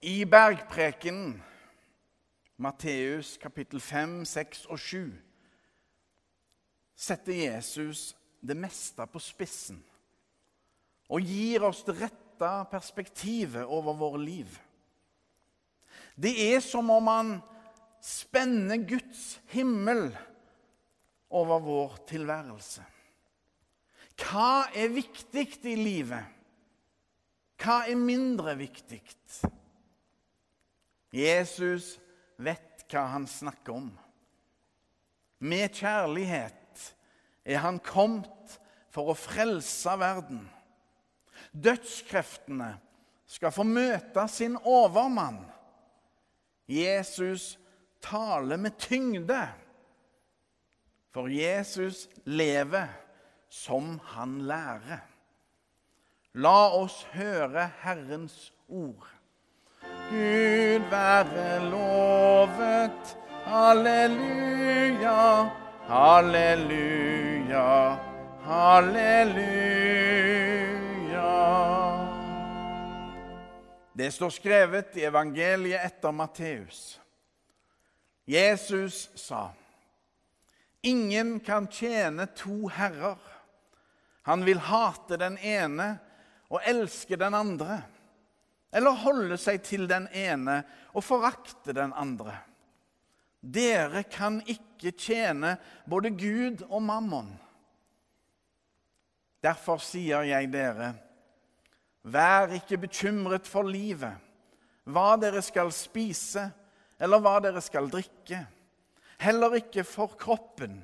I bergprekenen, Matteus kapittel 5, 6 og 7, setter Jesus det meste på spissen og gir oss det rette perspektivet over våre liv. Det er som om han spenner Guds himmel over vår tilværelse. Hva er viktig i livet? Hva er mindre viktig? Jesus vet hva han snakker om. Med kjærlighet er han kommet for å frelse verden. Dødskreftene skal få møte sin overmann. Jesus taler med tyngde, for Jesus lever som han lærer. La oss høre Herrens ord. Gud være lovet. Halleluja, halleluja, halleluja. Det står skrevet i evangeliet etter Matteus. Jesus sa, 'Ingen kan tjene to herrer.' Han vil hate den ene og elske den andre, eller holde seg til den ene og forakte den andre. Dere kan ikke tjene både Gud og mammon. Derfor sier jeg dere, vær ikke bekymret for livet, hva dere skal spise, eller hva dere skal drikke. Heller ikke for kroppen,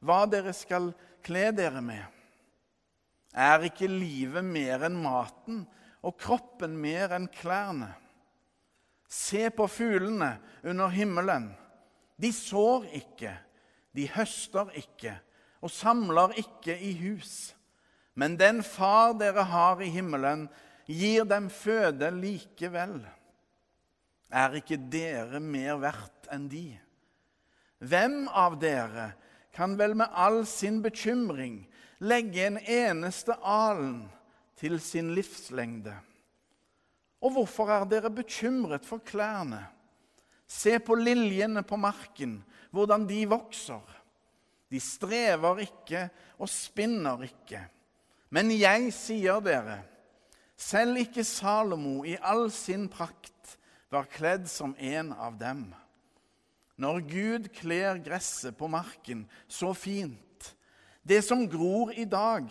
hva dere skal kle dere med. Er ikke livet mer enn maten og kroppen mer enn klærne? Se på fuglene under himmelen. De sår ikke, de høster ikke og samler ikke i hus. Men den far dere har i himmelen, gir dem føde likevel. Er ikke dere mer verdt enn de? Hvem av dere kan vel med all sin bekymring legge en eneste alen til sin livslengde? Og hvorfor er dere bekymret for klærne? Se på liljene på marken, hvordan de vokser. De strever ikke og spinner ikke. Men jeg sier dere, selv ikke Salomo i all sin prakt var kledd som en av dem. Når Gud kler gresset på marken så fint, det som gror i dag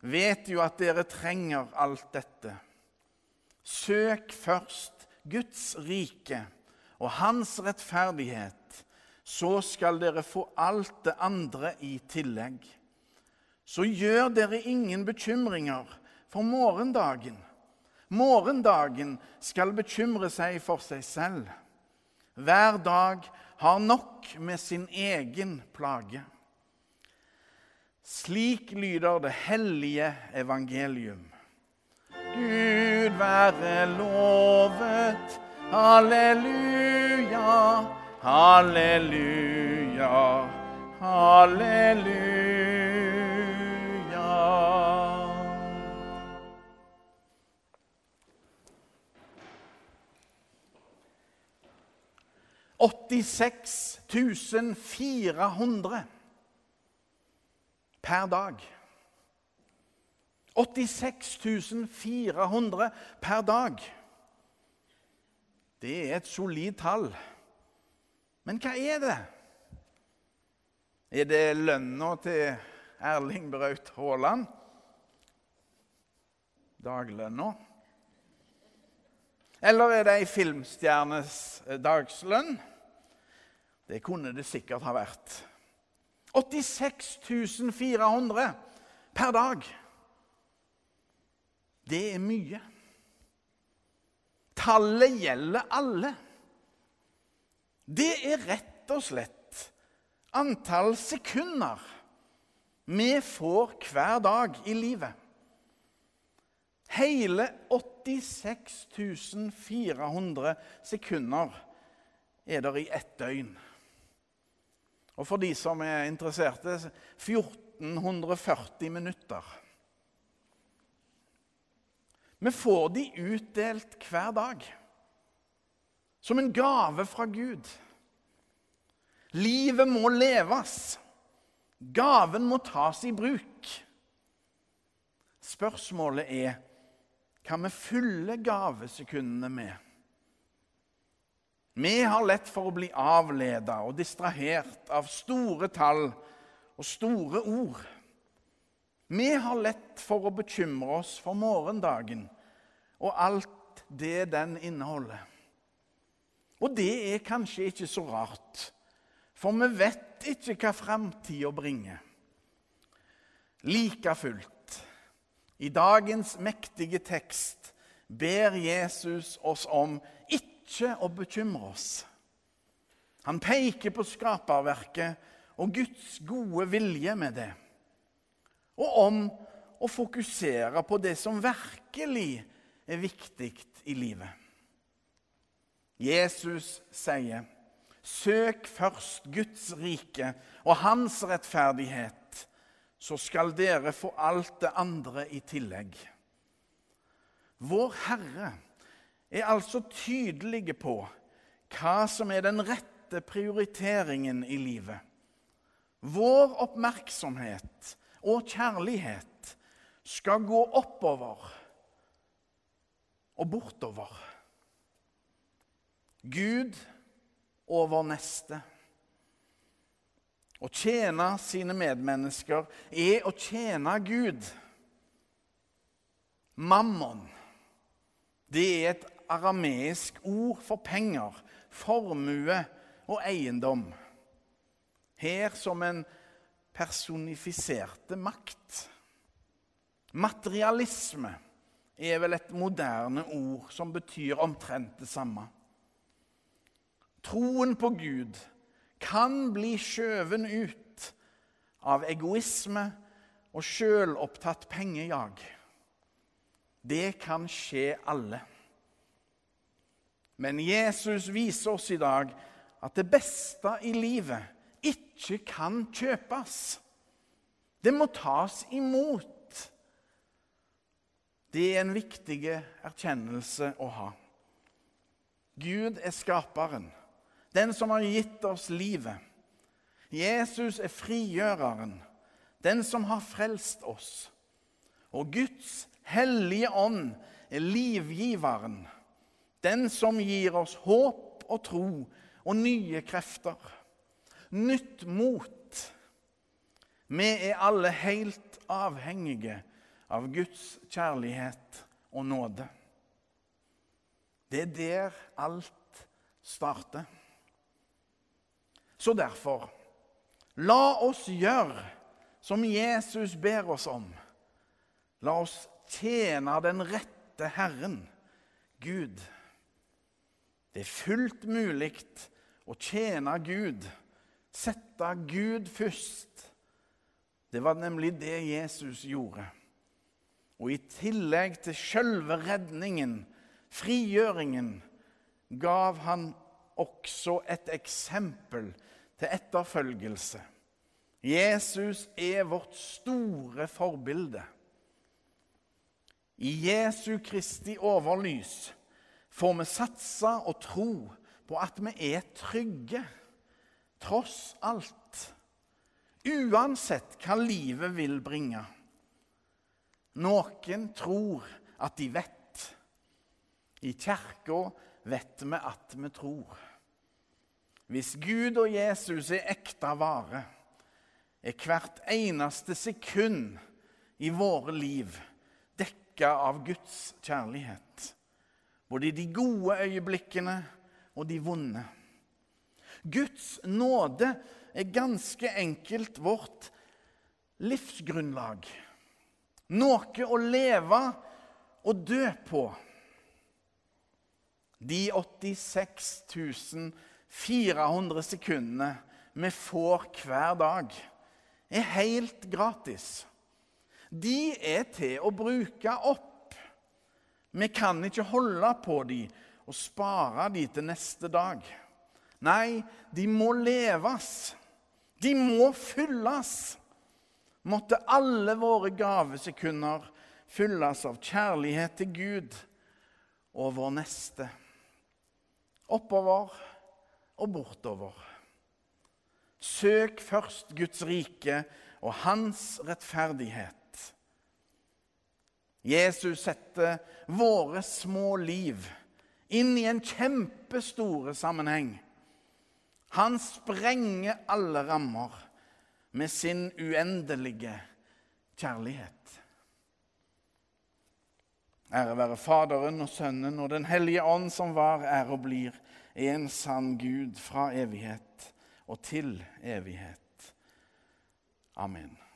vet jo at dere trenger alt dette. Søk først Guds rike og hans rettferdighet, så skal dere få alt det andre i tillegg. Så gjør dere ingen bekymringer for morgendagen. Morgendagen skal bekymre seg for seg selv. Hver dag har nok med sin egen plage. Slik lyder det hellige evangelium. Gud være lovet. Halleluja, halleluja, halleluja. Åttiseks 400 per dag. 86 400 per dag. Det er et solid tall. Men hva er det? Er det lønna til Erling Braut Haaland? Daglønna? Eller er det ei filmstjernes dagslønn? Det kunne det sikkert ha vært. 86 400 per dag. Det er mye. Tallet gjelder alle. det er rett og slett antall sekunder vi får hver dag i livet. Hele 86 400 sekunder er der i ett døgn. Og for de som er interesserte 1440 minutter. Vi får de utdelt hver dag. Som en gave fra Gud. Livet må leves. Gaven må tas i bruk. Spørsmålet er kan vi fylle gavesekundene med? Vi har lett for å bli avleda og distrahert av store tall og store ord. Vi har lett for å bekymre oss for morgendagen og alt det den inneholder. Og det er kanskje ikke så rart, for vi vet ikke hva framtida bringer. Like fullt, i dagens mektige tekst ber Jesus oss om ikke å bekymre oss. Han peker på skaperverket og Guds gode vilje med det. Og om å fokusere på det som virkelig er viktig i livet. Jesus sier, 'Søk først Guds rike og Hans rettferdighet, så skal dere få alt det andre i tillegg.' Vår Herre er altså tydelige på hva som er den rette prioriteringen i livet. Vår oppmerksomhet og kjærlighet skal gå oppover og bortover. Gud over neste. Å tjene sine medmennesker er å tjene Gud. Mammon, det er et arameisk ord for penger, formue og eiendom. Her som en personifiserte makt. Materialisme er vel et moderne ord som betyr omtrent det samme. Troen på Gud kan bli skjøven ut av egoisme og sjølopptatt pengejag. Det kan skje alle. Men Jesus viser oss i dag at det beste i livet ikke kan kjøpes. Det må tas imot. Det er en viktig erkjennelse å ha. Gud er skaperen, den som har gitt oss livet. Jesus er frigjøreren, den som har frelst oss. Og Guds hellige ånd er livgiveren den som gir oss håp og tro og nye krefter. Nytt mot. Vi er alle helt avhengige av Guds kjærlighet og nåde. Det er der alt starter. Så derfor, la oss gjøre som Jesus ber oss om. La oss tjene den rette Herren, Gud. Det er fullt mulig å tjene Gud, sette Gud først. Det var nemlig det Jesus gjorde. Og i tillegg til selve redningen, frigjøringen, gav han også et eksempel til etterfølgelse. Jesus er vårt store forbilde. I Jesu Kristi overlys får vi satse og tro på at vi er trygge, tross alt. Uansett hva livet vil bringe. Noen tror at de vet. I kirka vet vi at vi tror. Hvis Gud og Jesus er ekte vare, er hvert eneste sekund i våre liv dekka av Guds kjærlighet. Både de gode øyeblikkene og de vonde. Guds nåde er ganske enkelt vårt livsgrunnlag. Noe å leve og dø på. De 86 400 sekundene vi får hver dag, er helt gratis. De er til å bruke opp. Vi kan ikke holde på dem og spare dem til neste dag. Nei, de må leves. De må fylles. Måtte alle våre gavesekunder fylles av kjærlighet til Gud og vår neste. Oppover og bortover. Søk først Guds rike og hans rettferdighet. Jesus setter våre små liv inn i en kjempestore sammenheng. Han sprenger alle rammer med sin uendelige kjærlighet. Ære være Faderen og Sønnen og Den hellige ånd, som var, er og blir en sann Gud fra evighet og til evighet. Amen.